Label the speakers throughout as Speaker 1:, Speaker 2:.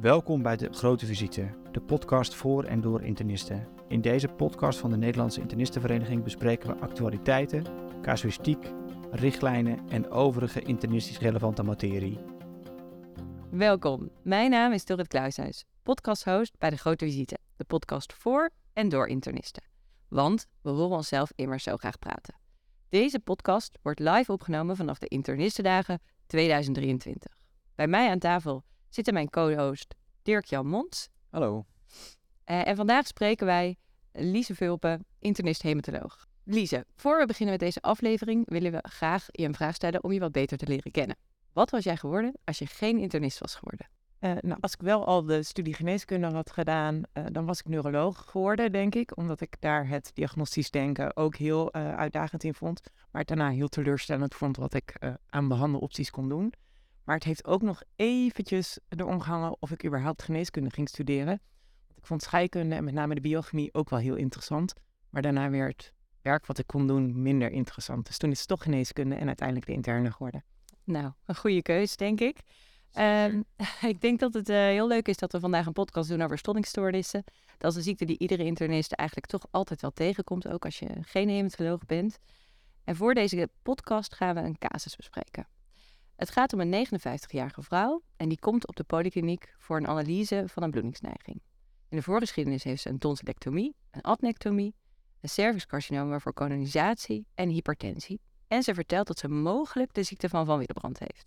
Speaker 1: Welkom bij de Grote Visite, de podcast voor en door internisten. In deze podcast van de Nederlandse Internistenvereniging bespreken we actualiteiten, casuïstiek, richtlijnen en overige internistisch relevante materie.
Speaker 2: Welkom, mijn naam is Dorrit Kluishuis, podcasthost bij de Grote Visite, de podcast voor en door internisten. Want we horen onszelf immers zo graag praten. Deze podcast wordt live opgenomen vanaf de Internistendagen 2023. Bij mij aan tafel zitten mijn co-host Dirk-Jan Mons.
Speaker 3: Hallo.
Speaker 2: Uh, en vandaag spreken wij Lise Vulpen, internist-hematoloog. Lise, voor we beginnen met deze aflevering willen we graag je een vraag stellen om je wat beter te leren kennen. Wat was jij geworden als je geen internist was geworden?
Speaker 4: Uh, nou, als ik wel al de studie geneeskunde had gedaan, uh, dan was ik neuroloog geworden, denk ik. Omdat ik daar het diagnostisch denken ook heel uh, uitdagend in vond. Maar het daarna heel teleurstellend vond wat ik aan behandelopties kon doen. Maar het heeft ook nog eventjes erom gehangen of ik überhaupt geneeskunde ging studeren. Want ik vond scheikunde en met name de biochemie ook wel heel interessant. Maar daarna weer het werk wat ik kon doen minder interessant. Dus toen is het toch geneeskunde en uiteindelijk de interne geworden.
Speaker 2: Nou, een goede keus, denk ik. Um, ik denk dat het uh, heel leuk is dat we vandaag een podcast doen over stollingstoornissen. Dat is een ziekte die iedere internist eigenlijk toch altijd wel tegenkomt, ook als je geen hematoloog bent. En voor deze podcast gaan we een casus bespreken. Het gaat om een 59-jarige vrouw en die komt op de polykliniek voor een analyse van een bloedingsneiging. In de voorgeschiedenis heeft ze een tonsillectomie, een adnectomie, een cervixcarcinoom waarvoor kolonisatie en hypertensie. En ze vertelt dat ze mogelijk de ziekte van Van Willebrand heeft.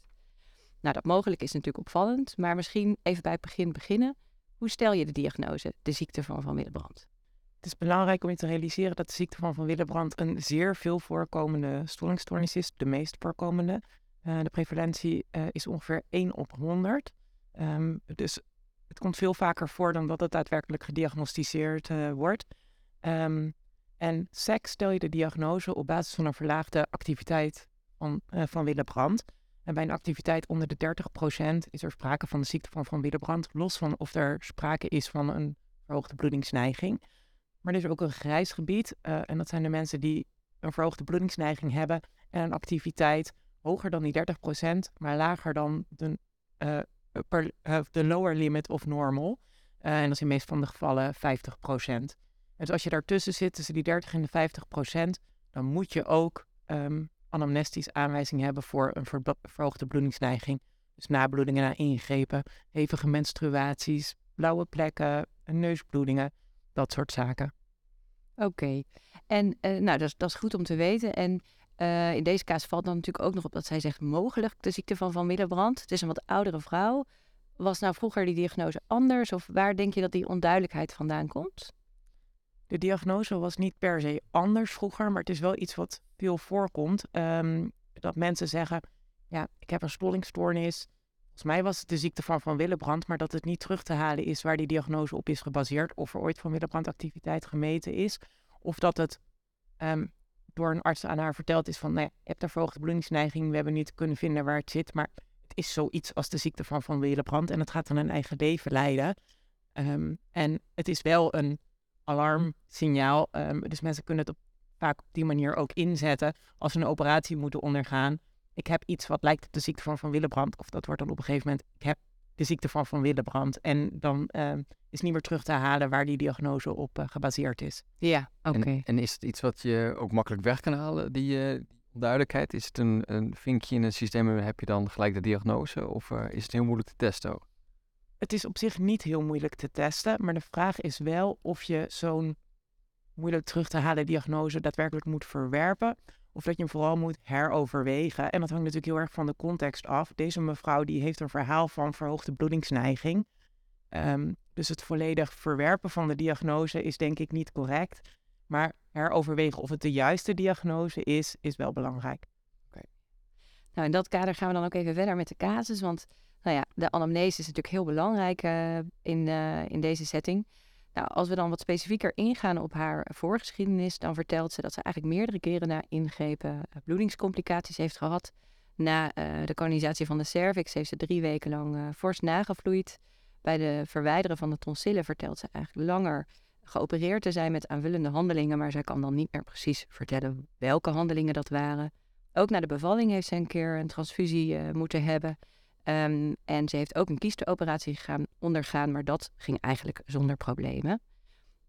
Speaker 2: Nou, dat mogelijk is natuurlijk opvallend, maar misschien even bij het begin beginnen. Hoe stel je de diagnose, de ziekte van Van Willebrand?
Speaker 4: Het is belangrijk om je te realiseren dat de ziekte van Van Willebrand een zeer veel voorkomende stoornistoornis is, de meest voorkomende. Uh, de prevalentie uh, is ongeveer 1 op 100. Um, ehm, dus het komt veel vaker voor dan dat het daadwerkelijk gediagnosticeerd uh, wordt. Um, en seks stel je de diagnose op basis van een verlaagde activiteit van, van Willebrand. En bij een activiteit onder de 30% is er sprake van de ziekte van Van Willebrand, los van of er sprake is van een verhoogde bloedingsneiging. Maar er is ook een grijs gebied, uh, en dat zijn de mensen die een verhoogde bloedingsneiging hebben en een activiteit hoger dan die 30%, maar lager dan de, per, uh, de lower limit of normal. en dat is in de meeste van de gevallen 50%. Dus als je daartussen zit, tussen die 30 en de 50%, dan moet je ook um, anamnestisch aanwijzing hebben voor een verhoogde bloedingsneiging. Dus nabloedingen na ingrepen, hevige menstruaties, blauwe plekken, neusbloedingen, dat soort zaken.
Speaker 2: Oké, en nou, dat dat is goed om te weten. En uh, in deze casus valt dan natuurlijk ook nog op dat zij zegt mogelijk de ziekte van Van Middelbrand. Het is een wat oudere vrouw. Was nou vroeger die diagnose anders of waar denk je dat die onduidelijkheid vandaan komt?
Speaker 4: De diagnose was niet per se anders vroeger, maar het is wel iets wat veel voorkomt. Um, dat mensen zeggen, ja, ik heb een stollingstoornis. Volgens mij was het de ziekte van Van Willebrand, maar dat het niet terug te halen is waar die diagnose op is gebaseerd. Of er ooit Van Willebrand activiteit gemeten is. Of dat het um, door een arts aan haar verteld is van, nou ja, je hebt een verhoogde bloedingsneiging. We hebben niet kunnen vinden waar het zit, maar het is zoiets als de ziekte van Van Willebrand. En het gaat dan een eigen leven leiden. Um, en het is wel een alarmsignaal. Um, dus mensen kunnen het op, vaak op die manier ook inzetten als ze een operatie moeten ondergaan. Ik heb iets wat lijkt op de ziekte van Van Willebrand. Of dat wordt dan op een gegeven moment, ik heb de ziekte van Van Willebrand. En dan uh, is niet meer terug te halen waar die diagnose op uh, gebaseerd is.
Speaker 2: Ja, oké. Okay.
Speaker 3: En, en, is het iets wat je ook makkelijk weg kan halen, die uh, onduidelijkheid? Is het een, een vinkje in een systeem en heb je dan gelijk de diagnose? Of uh, is het heel moeilijk te testen ook?
Speaker 4: het is op zich niet heel moeilijk te testen, maar de vraag is wel of je zo'n moeilijk terug te halen diagnose daadwerkelijk moet verwerpen. Of dat je hem vooral moet heroverwegen. En dat hangt natuurlijk heel erg van de context af. Deze mevrouw die heeft een verhaal van verhoogde bloedingsneiging. Um, dus het volledig verwerpen van de diagnose is denk ik niet correct. Maar heroverwegen of het de juiste diagnose is, is wel belangrijk.
Speaker 2: Okay. Nou, in dat kader gaan we dan ook even verder met de casus. Want nou ja, de anamnese is natuurlijk heel belangrijk uh, in, uh, in deze setting. Nou, als we dan wat specifieker ingaan op haar voorgeschiedenis, dan vertelt ze dat ze eigenlijk meerdere keren na ingrepen uh, bloedingscomplicaties heeft gehad. Na de kolonisatie van de cervix heeft ze drie weken lang fors nagevloeid. Bij de verwijderen van de tonsillen vertelt ze eigenlijk langer geopereerd te zijn met aanvullende handelingen, maar zij kan dan niet meer precies vertellen welke handelingen dat waren. Ook na de bevalling heeft ze een keer een transfusie moeten hebben. Ehm, en ze heeft ook een kiesteoperatie gegaan, ondergaan, maar dat ging eigenlijk zonder problemen.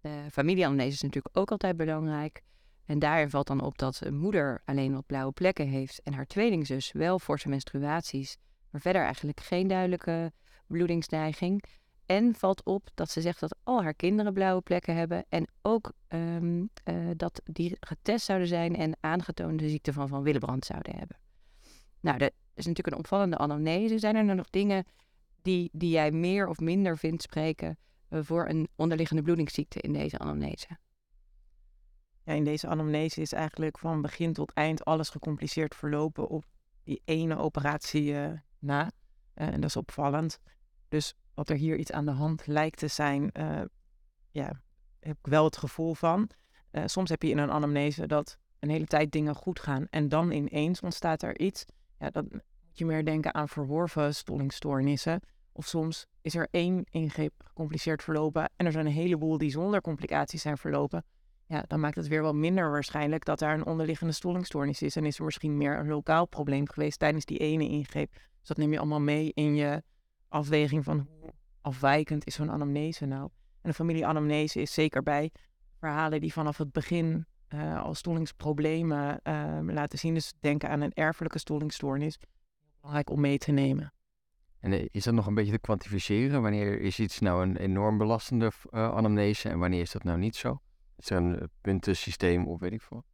Speaker 2: De familieanamnese is natuurlijk ook altijd belangrijk. En daarin valt dan op dat een moeder alleen wat blauwe plekken heeft en haar tweelingzus wel forse menstruaties, maar verder eigenlijk geen duidelijke bloedingsneiging. En valt op dat ze zegt dat al haar kinderen blauwe plekken hebben en ook ehm, eh, dat die getest zouden zijn en aangetoonde ziekte van Van Willebrand zouden hebben. Nou, dat is natuurlijk een opvallende anamnese. Zijn er nog dingen die, die jij meer of minder vindt spreken eh, voor een onderliggende bloedingsziekte in deze anamnese?
Speaker 4: Ja, in deze anamnese is eigenlijk van begin tot eind alles gecompliceerd verlopen op die ene operatie eh, na. Uh, en dat is opvallend. Dus wat er hier iets aan de hand lijkt te zijn, ja, heb ik wel het gevoel van. soms heb je in een anamnese dat een hele tijd dingen goed gaan en dan ineens ontstaat er iets. Ja, dan moet je meer denken aan verworven stollingstoornissen. Of soms is er één ingreep gecompliceerd verlopen en er zijn een heleboel die zonder complicaties zijn verlopen ja, dan maakt het weer wel minder waarschijnlijk dat daar een onderliggende stollingstoornis is. En is er misschien meer een lokaal probleem geweest tijdens die ene ingreep. Dus dat neem je allemaal mee in je afweging van hoe afwijkend is zo'n anamnese nou. En de familieanamnese is zeker bij verhalen die vanaf het begin uh, al stollingsproblemen uh, laten zien. Dus denken aan een erfelijke stollingstoornis. Belangrijk om mee te nemen.
Speaker 3: En eh, is dat nog een beetje te kwantificeren? Wanneer is iets nou een enorm belastende uh, anamnese en wanneer is dat nou niet zo? Is er een puntensysteem of weet ik veel?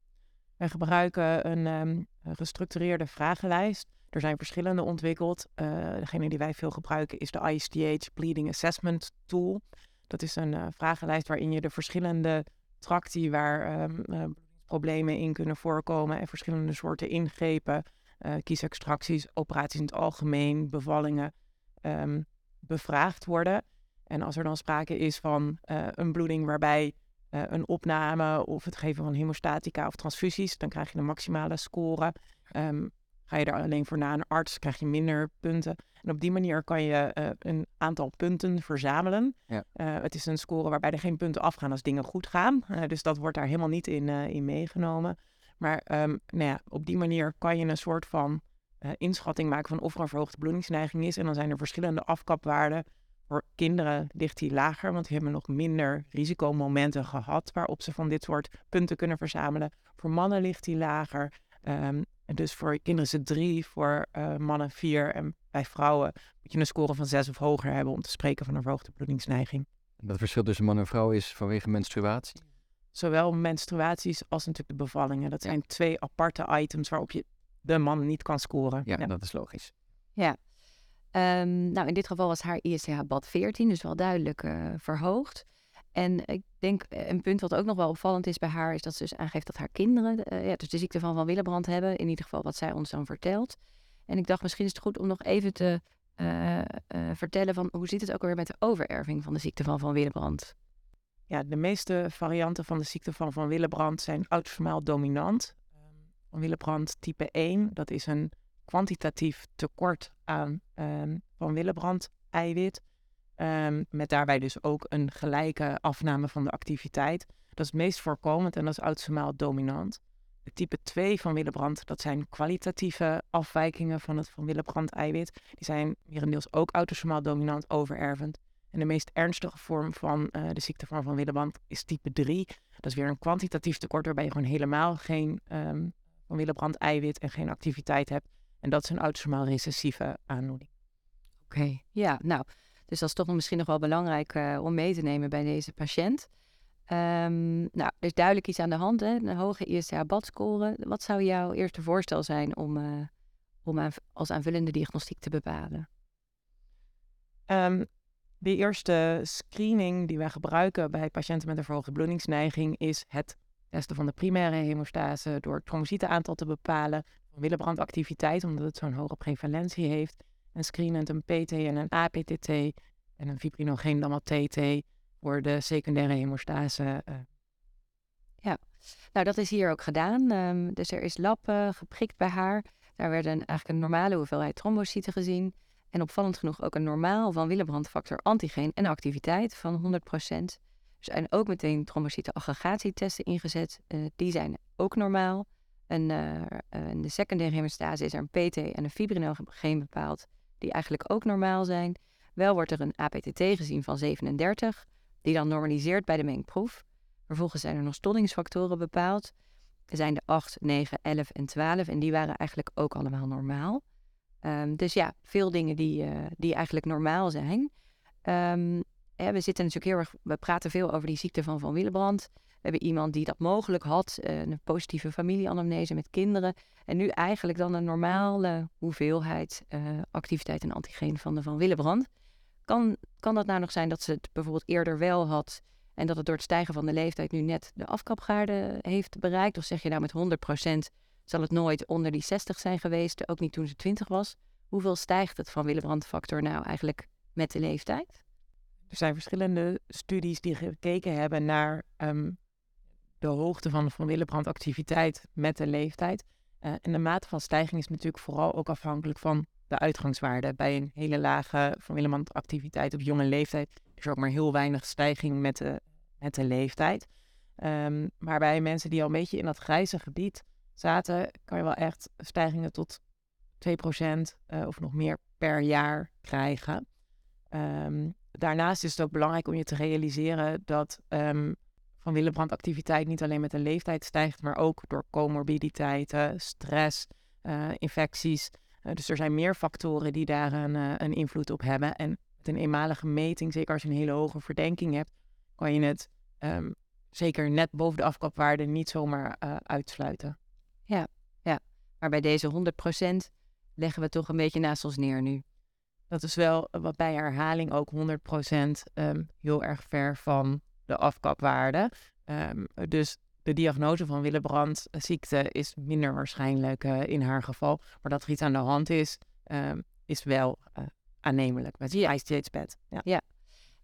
Speaker 4: Wij gebruiken een um, gestructureerde vragenlijst. Er zijn verschillende ontwikkeld. Degene die wij veel gebruiken is de ISTH Bleeding Assessment Tool. Dat is een vragenlijst waarin je de verschillende tracti waar um, uh, problemen in kunnen voorkomen en verschillende soorten ingrepen, kiesextracties, operaties in het algemeen, bevallingen, um, bevraagd worden. En als er dan sprake is van een bloeding waarbij uh, een opname of het geven van hemostatica of transfusies, dan krijg je een maximale score. Ga je er alleen voor na een arts, krijg je minder punten. En op die manier kan je uh, een aantal punten verzamelen. Ja. Uh, het is een score waarbij er geen punten afgaan als dingen goed gaan. dus dat wordt daar helemaal niet in, in meegenomen. Maar um, nou ja, op die manier kan je een soort van inschatting maken van of er een verhoogde bloedingsneiging is. En dan zijn er verschillende afkapwaarden voor kinderen ligt die lager, want die hebben nog minder risicomomenten gehad waarop ze van dit soort punten kunnen verzamelen. Voor mannen ligt die lager. Um, dus voor kinderen is het drie, voor uh, mannen vier. En bij vrouwen moet je een score van zes of hoger hebben om te spreken van een verhoogde bloedingsneiging.
Speaker 3: Dat verschil tussen man en vrouw is vanwege menstruatie?
Speaker 4: Zowel menstruaties als natuurlijk de bevallingen. Dat zijn twee aparte items waarop je de man niet kan scoren.
Speaker 3: Ja, ja. dat is logisch.
Speaker 2: Ja, Um, nou, in dit geval was haar ISTH-bad 14, dus wel duidelijk uh, verhoogd. En ik denk, eh, een punt wat ook nog wel opvallend is bij haar, is dat ze dus aangeeft dat haar kinderen uh, ja, dus de ziekte van Van Willebrand hebben. In ieder geval wat zij ons dan vertelt. En ik dacht, misschien is het goed om nog even te uh, vertellen van hoe zit het ook alweer met de overerving van de ziekte van Van Willebrand?
Speaker 4: Ja, de meeste varianten van de ziekte van Van Willebrand zijn autosomaal dominant. Van Willebrand type 1, dat is een kwantitatief tekort aan um, van Willebrand eiwit. Um, met daarbij dus ook een gelijke afname van de activiteit. Dat is het meest voorkomend en dat is autosomaal dominant. De type 2 van Willebrand, dat zijn kwalitatieve afwijkingen van het van Willebrand eiwit. Die zijn merendeels ook autosomaal dominant overervend. En de meest ernstige vorm van uh, de ziekte van Willebrand is type 3. Dat is weer een kwantitatief tekort waarbij je gewoon helemaal geen um, Van Willebrand eiwit en geen activiteit hebt. En dat is een autosomaal recessieve aandoening.
Speaker 2: Oké, ja, nou, dus dat is toch misschien nog wel belangrijk uh, om mee te nemen bij deze patiënt. Um, nou, er is duidelijk iets aan de hand, hè? een hoge ISTH-badscore. Wat zou jouw eerste voorstel zijn om, uh, om als aanvullende diagnostiek te bepalen?
Speaker 4: Um, de eerste screening die wij gebruiken bij patiënten met een verhoogde bloedingsneiging is het testen van de primaire hemostase door het trombocytenaantal te bepalen, Willebrandactiviteit, omdat het zo'n hoge prevalentie heeft. En screenend een PT en een APTT en een fibrinogeen dan TT voor de secundaire hemostase. Uh.
Speaker 2: Ja, nou dat is hier ook gedaan. Um, dus er is lab geprikt bij haar. Daar werd een, eigenlijk een normale hoeveelheid trombocyten gezien. En opvallend genoeg ook een normaal van Willebrandfactor antigeen en activiteit van 100%. Er zijn ook meteen trombocytenaggregatietesten ingezet. Uh, die zijn ook normaal. En in de secundaire hemostase is er een PT en een fibrinogeen bepaald. Die eigenlijk ook normaal zijn. Wel wordt er een APTT gezien van 37, die dan normaliseert bij de mengproef. Vervolgens zijn er nog stollingsfactoren bepaald. Er zijn de 8, 9, 11 en 12 en die waren eigenlijk ook allemaal normaal. Um, dus ja, veel dingen die, uh, die eigenlijk normaal zijn. Um, we zitten natuurlijk heel erg, we praten veel over die ziekte van Van Willebrand. We hebben iemand die dat mogelijk had, uh, een positieve familieanamnese met kinderen. En nu eigenlijk dan een normale hoeveelheid uh, activiteit en antigeen van de Van Willebrand. Kan, kan dat nou nog zijn dat ze het bijvoorbeeld eerder wel had en dat het door het stijgen van de leeftijd nu net de afkapgaarde heeft bereikt? Of zeg je nou met 100% zal het nooit onder die 60 zijn geweest, ook niet toen ze 20 was? Hoeveel stijgt het van Willebrand-factor nou eigenlijk met de leeftijd?
Speaker 4: Er zijn verschillende studies die gekeken hebben naar um, de hoogte van de Van met de leeftijd. Uh, en de mate van stijging is natuurlijk vooral ook afhankelijk van de uitgangswaarde. Bij een hele lage Van Willebrand-activiteit op jonge leeftijd is er ook maar heel weinig stijging met de, met de leeftijd. Um, maar bij mensen die al een beetje in dat grijze gebied zaten, kan je wel echt stijgingen tot 2% uh, of nog meer per jaar krijgen. Um, daarnaast is het ook belangrijk om je te realiseren dat um, van Willebrand activiteit niet alleen met de leeftijd stijgt, maar ook door comorbiditeiten, stress, uh, infecties. Uh, dus er zijn meer factoren die daar een, uh, een, invloed op hebben. En met een eenmalige meting, zeker als je een hele hoge verdenking hebt, kan je het um, zeker net boven de afkapwaarde niet zomaar uitsluiten.
Speaker 2: Ja, ja, maar bij deze 100% leggen we toch een beetje naast ons neer nu.
Speaker 4: Dat is wel wat bij herhaling ook 100% um, heel erg ver van de afkapwaarde. Um, dus de diagnose van Willebrand ziekte is minder waarschijnlijk uh, in haar geval. Maar dat er iets aan de hand is, um, is wel uh, aannemelijk met ja. steeds bed. Ja.
Speaker 2: ja.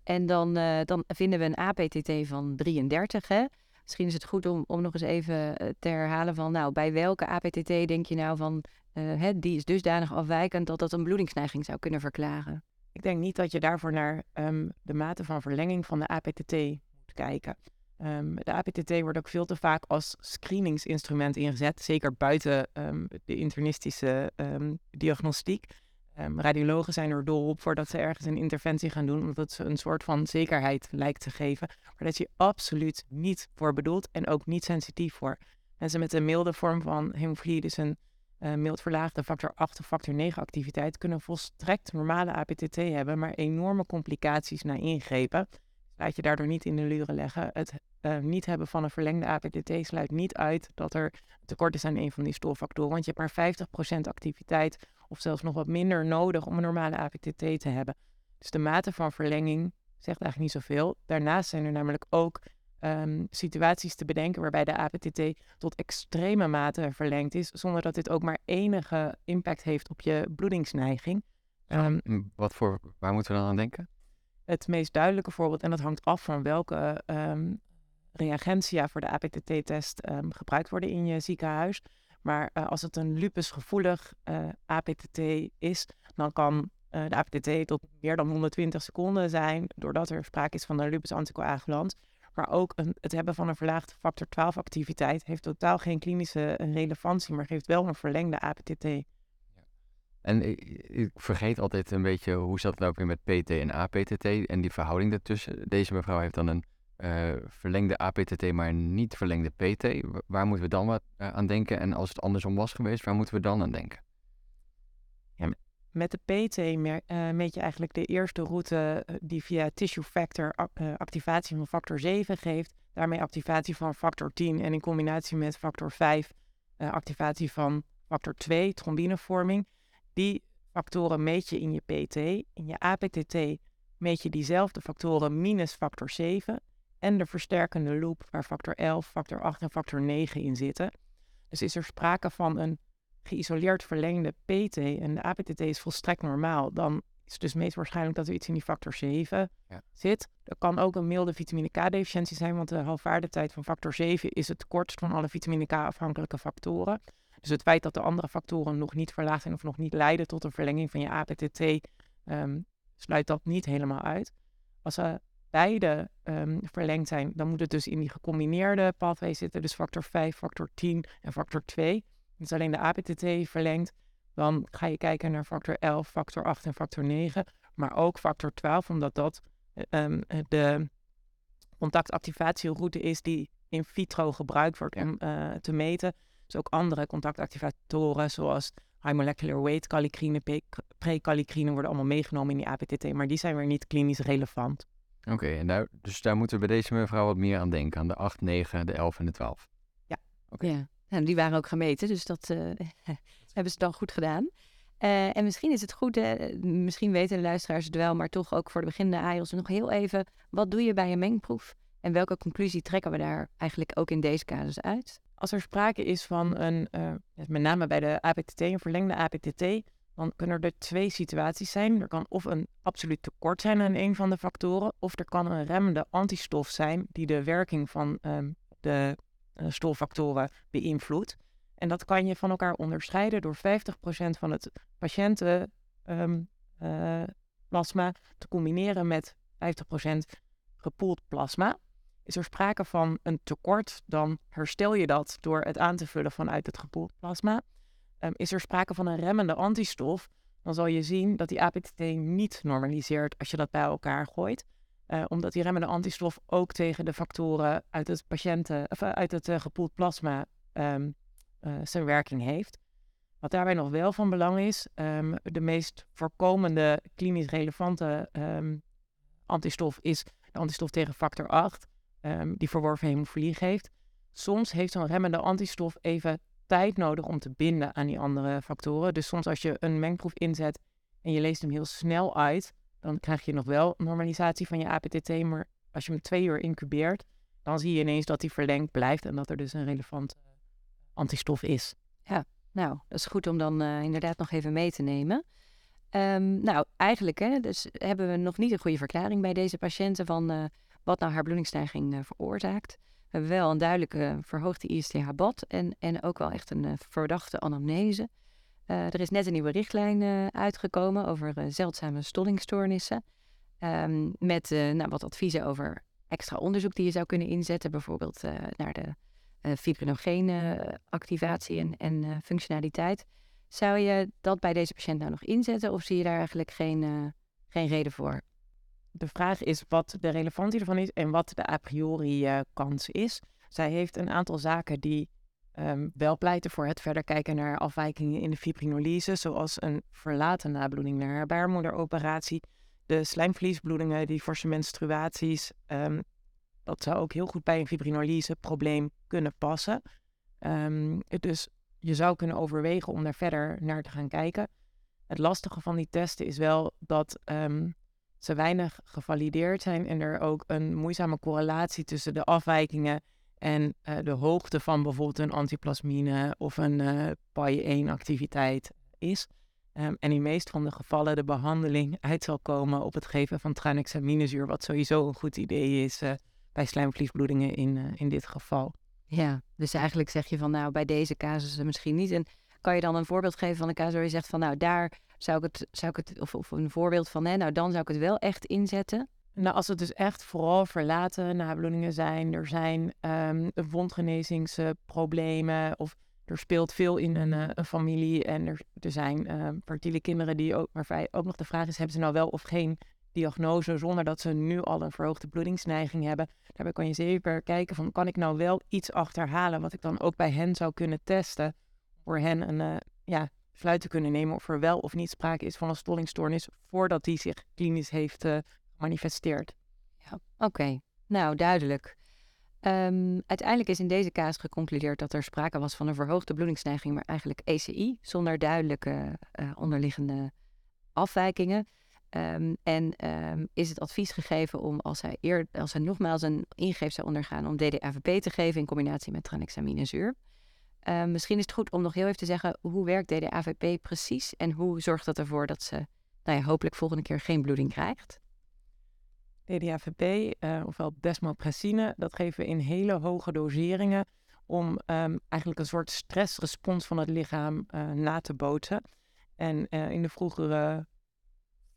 Speaker 2: En dan, uh, dan vinden we een APTT van 33. Hè? Misschien is het goed om, om nog eens even te herhalen van, nou, bij welke APTT denk je nou van, hè, die is dusdanig afwijkend dat dat een bloedingsneiging zou kunnen verklaren?
Speaker 4: Ik denk niet dat je daarvoor naar um, de mate van verlenging van de APTT moet kijken. Um, de APTT wordt ook veel te vaak als screeningsinstrument ingezet, zeker buiten um, de internistische diagnostiek. Radiologen zijn er dol op voordat ze ergens een interventie gaan doen, omdat ze een soort van zekerheid lijkt te geven, maar dat je absoluut niet voor bedoeld en ook niet sensitief voor. Mensen met een milde vorm van hemofilie, dus een uh, mild verlaagde factor 8 of factor 9 activiteit kunnen volstrekt normale APTT hebben, maar enorme complicaties na ingrepen. Laat je daardoor niet in de luren leggen. Het uh, niet hebben van een verlengde APTT sluit niet uit dat er tekort is aan een van die stolfactoren, want je hebt maar 50% activiteit of zelfs nog wat minder nodig om een normale APTT te hebben. Dus de mate van verlenging zegt eigenlijk niet zoveel. Daarnaast zijn er namelijk ook um, situaties te bedenken waarbij de APTT tot extreme mate verlengd is, zonder dat dit ook maar enige impact heeft op je bloedingsneiging.
Speaker 3: Um, Wat voor, waar moeten we dan aan denken?
Speaker 4: Het meest duidelijke voorbeeld, en dat hangt af van welke um, reagentia voor de APTT-test gebruikt worden in je ziekenhuis. Maar uh, als het een lupusgevoelig uh, APTT is, dan kan uh, de APTT tot meer dan 120 seconden zijn, doordat er sprake is van een lupus anticoagulant. Maar ook een, het hebben van een verlaagde factor 12 activiteit heeft totaal geen klinische eh, relevantie, maar geeft wel een verlengde APTT.
Speaker 3: En ik, ik, vergeet altijd een beetje hoe zat het nou weer met PT en APTT en die verhouding daartussen. Deze mevrouw heeft dan een uh, verlengde APTT, maar niet verlengde PT. Waar moeten we dan wat uh, aan denken? En als het andersom was geweest, waar moeten we dan aan denken?
Speaker 4: Met de PT uh, meet je eigenlijk de eerste route eh, die via tissue factor activatie van factor 7 geeft. Daarmee activatie van factor 10 en in combinatie met factor 5 uh, activatie van factor 2, trombinevorming. Die factoren meet je in je PT. In je APTT meet je diezelfde factoren minus factor 7 en de versterkende loop waar factor 11, factor 8 en factor 9 in zitten. Dus is er sprake van een geïsoleerd verlengde PT en de APTT is volstrekt normaal, dan is het dus meest waarschijnlijk dat er iets in die factor 7 ja. zit. Er kan ook een milde vitamine K-deficiëntie zijn, want de halfwaardetijd van factor 7 is het kortst van alle vitamine K-afhankelijke factoren. Dus het feit dat de andere factoren nog niet verlaagd zijn of nog niet leiden tot een verlenging van je APTT, um, ehm, sluit dat niet helemaal uit. Als ze beide um, verlengd zijn, dan moet het dus in die gecombineerde pathway zitten, dus factor 5, factor 10 en factor 2 is alleen de APTT verlengd, dan ga je kijken naar factor 11, factor 8 en factor 9. Maar ook factor 12, omdat dat um, de contactactivatieroute is die in vitro gebruikt wordt om uh, te meten. Dus ook andere contactactivatoren zoals high molecular weight kallikrine, prekallikrine worden allemaal meegenomen in die APTT, maar die zijn weer niet klinisch relevant.
Speaker 3: Oké, en daar, dus daar moeten we bij deze mevrouw wat meer aan denken, aan de 8, 9, de 11 en de 12.
Speaker 2: Ja, oké. Ja. En die waren ook gemeten, dus dat uh, hebben ze dan goed gedaan. Uh, en misschien is het goed, misschien weten de luisteraars het wel, maar toch ook voor de beginnende AIOS nog heel even, wat doe je bij een mengproef? En welke conclusie trekken we daar eigenlijk ook in deze casus uit?
Speaker 4: Als er sprake is van een, uh, met name bij de APTT, een verlengde APTT, dan kunnen er twee situaties zijn. Er kan of een absoluut tekort zijn aan een van de factoren, of er kan een remmende antistof zijn die de werking van um, de uh, stolfactoren beïnvloedt. En dat kan je van elkaar onderscheiden door 50% van het patiëntenplasma um, uh, te combineren met 50% gepoeld plasma. Is er sprake van een tekort, dan herstel je dat door het aan te vullen vanuit het gepoeld plasma. Um, is er sprake van een remmende antistof, dan zal je zien dat die APTT niet normaliseert als je dat bij elkaar gooit. Uh, omdat die remmende antistof ook tegen de factoren uit het, patiënten, of, uh, uit het uh, gepoeld plasma um, zijn werking heeft. Wat daarbij nog wel van belang is, um, de meest voorkomende klinisch relevante antistof is de antistof tegen factor 8 um, die verworven hemofilie geeft. Soms heeft zo'n remmende antistof even tijd nodig om te binden aan die andere factoren. Dus soms als je een mengproef inzet en je leest hem heel snel uit, dan krijg je nog wel normalisatie van je APTT. Maar als je hem twee uur incubeert, dan zie je ineens dat die verlengd blijft en dat er dus een relevante antistof is.
Speaker 2: Ja, nou, dat is goed om dan uh, inderdaad nog even mee te nemen. Um, nou, eigenlijk hè, dus hebben we nog niet een goede verklaring bij deze patiënten van uh, wat nou haar bloedingsstijging veroorzaakt. We hebben wel een duidelijke verhoogde ISTH-bad en, en ook wel echt een uh, verdachte anamnese. Uh, er is net een nieuwe richtlijn uitgekomen over zeldzame stollingstoornissen. Um, met nou, wat adviezen over extra onderzoek die je zou kunnen inzetten. Bijvoorbeeld naar de fibrinogene activatie en, en functionaliteit. Zou je dat bij deze patiënt nou nog inzetten of zie je daar eigenlijk geen, geen reden voor?
Speaker 4: De vraag is wat de relevantie ervan is en wat de a priori uh, kans is. Zij heeft een aantal zaken die um, wel pleiten voor het verder kijken naar afwijkingen in de fibrinolyse, zoals een verlaten nabloeding naar haar baarmoederoperatie, de slijmvliesbloedingen die zijn menstruaties. Um, dat zou ook heel goed bij een fibrinolyse probleem kunnen passen. Um, dus je zou kunnen overwegen om daar verder naar te gaan kijken. Het lastige van die testen is wel dat ze weinig gevalideerd zijn en er ook een moeizame correlatie tussen de afwijkingen en uh, de hoogte van bijvoorbeeld een antiplasmine of een uh, PAI-1-activiteit is. Um, en in meest van de gevallen de behandeling uit zal komen op het geven van tranexaminezuur, wat sowieso een goed idee is uh, bij slijmvliesbloedingen in, in dit geval.
Speaker 2: Ja, dus eigenlijk zeg je van nou bij deze casussen misschien niet. En kan je dan een voorbeeld geven van een casus waar je zegt van nou daar zou ik het, zou ik het of, of een voorbeeld van, hè, nou dan zou ik het wel echt inzetten.
Speaker 4: Nou, als het dus echt vooral verlaten nabloedingen zijn, er zijn um, wondgenezingsproblemen of er speelt veel in een, een familie en er, er zijn uh, fertiele kinderen die ook, waarbij ook nog de vraag is, hebben ze nou wel of geen diagnose zonder dat ze nu al een verhoogde bloedingsneiging hebben. Daarbij kan je zeker kijken van, kan ik nou wel iets achterhalen wat ik dan ook bij hen zou kunnen testen voor hen een, uh, ja, besluit te kunnen nemen of er wel of niet sprake is van een stollingstoornis voordat die zich klinisch heeft uh, gemanifesteerd.
Speaker 2: Ja, oké. Nou, duidelijk. Um, uiteindelijk is in deze casus geconcludeerd dat er sprake was van een verhoogde bloedingsneiging, maar eigenlijk ECI, zonder duidelijke uh, onderliggende afwijkingen. Um, en um, is het advies gegeven om, als hij, eer, als hij nogmaals een ingreep zou ondergaan, om DDAVP te geven in combinatie met tranexaminezuur. Uh, misschien is het goed om nog heel even te zeggen hoe werkt DDAVP precies en hoe zorgt dat ervoor dat ze nou ja, hopelijk volgende keer geen bloeding krijgt?
Speaker 4: DDAVP, eh, ofwel desmopressine, dat geven we in hele hoge doseringen om um, eigenlijk een soort stressrespons van het lichaam uh, na te bootsen. En uh, in de vroegere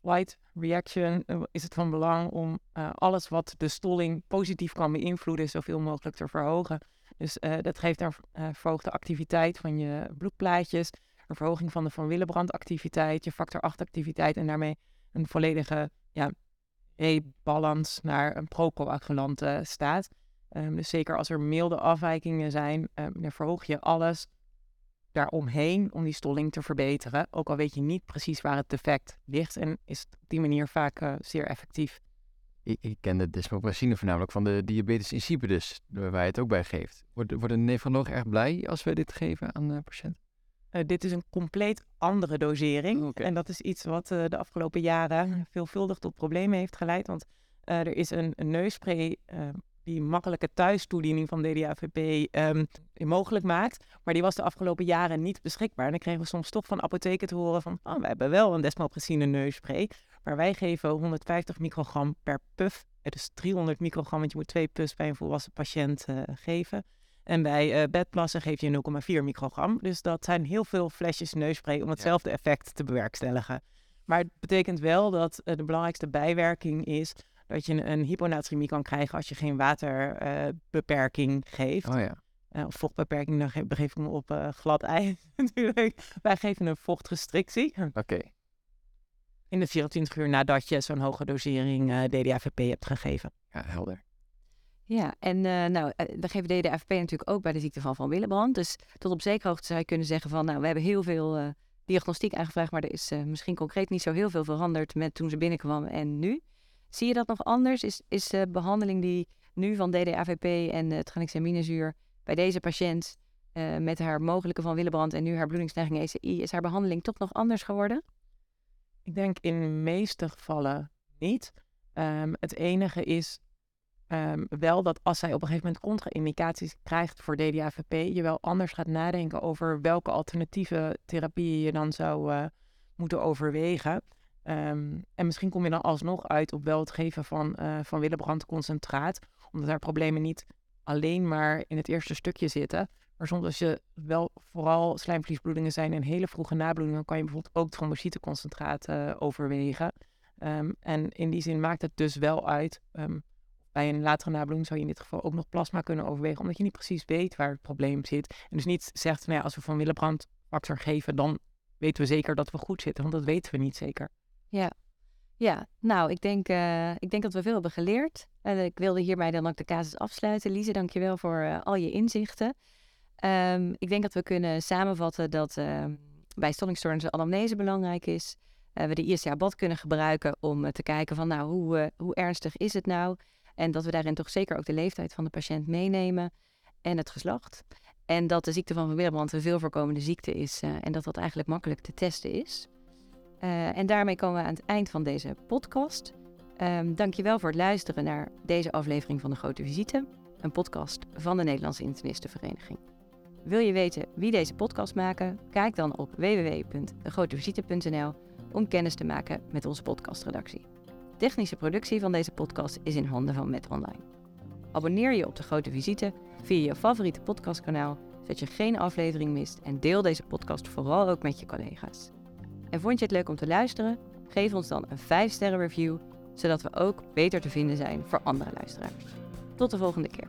Speaker 4: flight reaction is het van belang om alles wat de stolling positief kan beïnvloeden zoveel mogelijk te verhogen. Dus uh, dat geeft een uh, verhoogde activiteit van je bloedplaatjes. een verhoging van de Van Willebrand-activiteit, je factor 8-activiteit en daarmee een volledige ja, rebalans naar een procoagulante staat. Um, dus zeker als er milde afwijkingen zijn, um, dan verhoog je alles daaromheen om die stolling te verbeteren. Ook al weet je niet precies waar het defect ligt en is het op die manier vaak uh, zeer effectief.
Speaker 3: Ik, ik ken de desmopressine voornamelijk van de diabetes insipidus, waar je het ook bij geeft. Wordt, wordt een nefroloog erg blij als wij dit geven aan de patiënt?
Speaker 4: Uh, dit is een compleet andere dosering.
Speaker 3: Okay.
Speaker 4: En dat is iets wat uh, de afgelopen jaren veelvuldig tot problemen heeft geleid. Want uh, er is een, een neusspray die makkelijke thuistoediening van DDAVP um, mogelijk maakt. Maar die was de afgelopen jaren niet beschikbaar. En dan kregen we soms toch van apotheken te horen van... Oh, we hebben wel een desmopressine neusspray. Maar wij geven 150 microgram per puff. Het is 300 microgram, want je moet twee puffs bij een volwassen patiënt uh, geven. En bij uh, bedplassen geef je 0,4 microgram. Dus dat zijn heel veel flesjes neusspray om hetzelfde effect te bewerkstelligen. Maar het betekent wel dat uh, de belangrijkste bijwerking is dat je een, een hyponatremie kan krijgen als je geen waterbeperking uh, geeft.
Speaker 3: Oh ja.
Speaker 4: Uh, of vochtbeperking, dan ge ik me op uh, glad ijs natuurlijk. Wij geven een vochtrestrictie.
Speaker 3: Oké. Okay.
Speaker 4: In de 24 uur nadat je zo'n hoge dosering uh, DDAVP hebt gegeven.
Speaker 3: Ja, helder.
Speaker 2: Ja, en nou, we geven DDAVP natuurlijk ook bij de ziekte van Van Willebrand. Dus tot op zekere hoogte zou je kunnen zeggen van, nou, we hebben heel veel diagnostiek aangevraagd, maar er is misschien concreet niet zo heel veel veranderd met toen ze binnenkwam en nu. Zie je dat nog anders? Is, is de behandeling die nu van DDAVP en uh, tranexaminezuur bij deze patiënt uh, met haar mogelijke van Willebrand en nu haar bloedingsneiging ECI, is haar behandeling toch nog anders geworden?
Speaker 4: Ik denk in de meeste gevallen niet. Um, het enige is um, wel dat als zij op een gegeven moment contra-indicaties krijgt voor DDAVP, je wel anders gaat nadenken over welke alternatieve therapieën je dan zou moeten overwegen. Um, en misschien kom je dan alsnog uit op wel het geven van, uh, van Willebrand concentraat. Omdat daar problemen niet alleen maar in het eerste stukje zitten. Maar soms als je wel vooral slijmvliesbloedingen zijn en hele vroege nabloedingen, kan je bijvoorbeeld ook trombociteconcentraat uh, overwegen. Um, en in die zin maakt het dus wel uit. Um, bij een latere nabloeding zou je in dit geval ook nog plasma kunnen overwegen, omdat je niet precies weet waar het probleem zit. En dus niet zegt, nou ja, als we van Willebrand geven, dan weten we zeker dat we goed zitten, want dat weten we niet zeker.
Speaker 2: Ja, ja. nou, ik denk, uh, ik denk dat we veel hebben geleerd. Uh, ik wilde hierbij dan ook de casus afsluiten. Lise, dankjewel voor uh, al je inzichten. Um, ik denk dat we kunnen samenvatten dat bij stollingstoornissen anamnese belangrijk is. we de ISCA-bad kunnen gebruiken om te kijken van, nou, hoe, hoe ernstig is het nou? En dat we daarin toch zeker ook de leeftijd van de patiënt meenemen en het geslacht. En dat de ziekte van Van Willebrand een veel voorkomende ziekte is en dat dat eigenlijk makkelijk te testen is. Uh, en daarmee komen we aan het eind van deze podcast. Um, dankjewel voor het luisteren naar deze aflevering van De Grote Visite, een podcast van de Nederlandse Internistenvereniging. Wil je weten wie deze podcast maken? Kijk dan op www.degrotevisite.nl om kennis te maken met onze podcastredactie. Technische productie van deze podcast is in handen van Met Online. Abonneer je op De Grote Visite via je favoriete podcastkanaal, zodat je geen aflevering mist en deel deze podcast vooral ook met je collega's. En vond je het leuk om te luisteren? Geef ons dan een 5-sterren review, zodat we ook beter te vinden zijn voor andere luisteraars. Tot de volgende keer.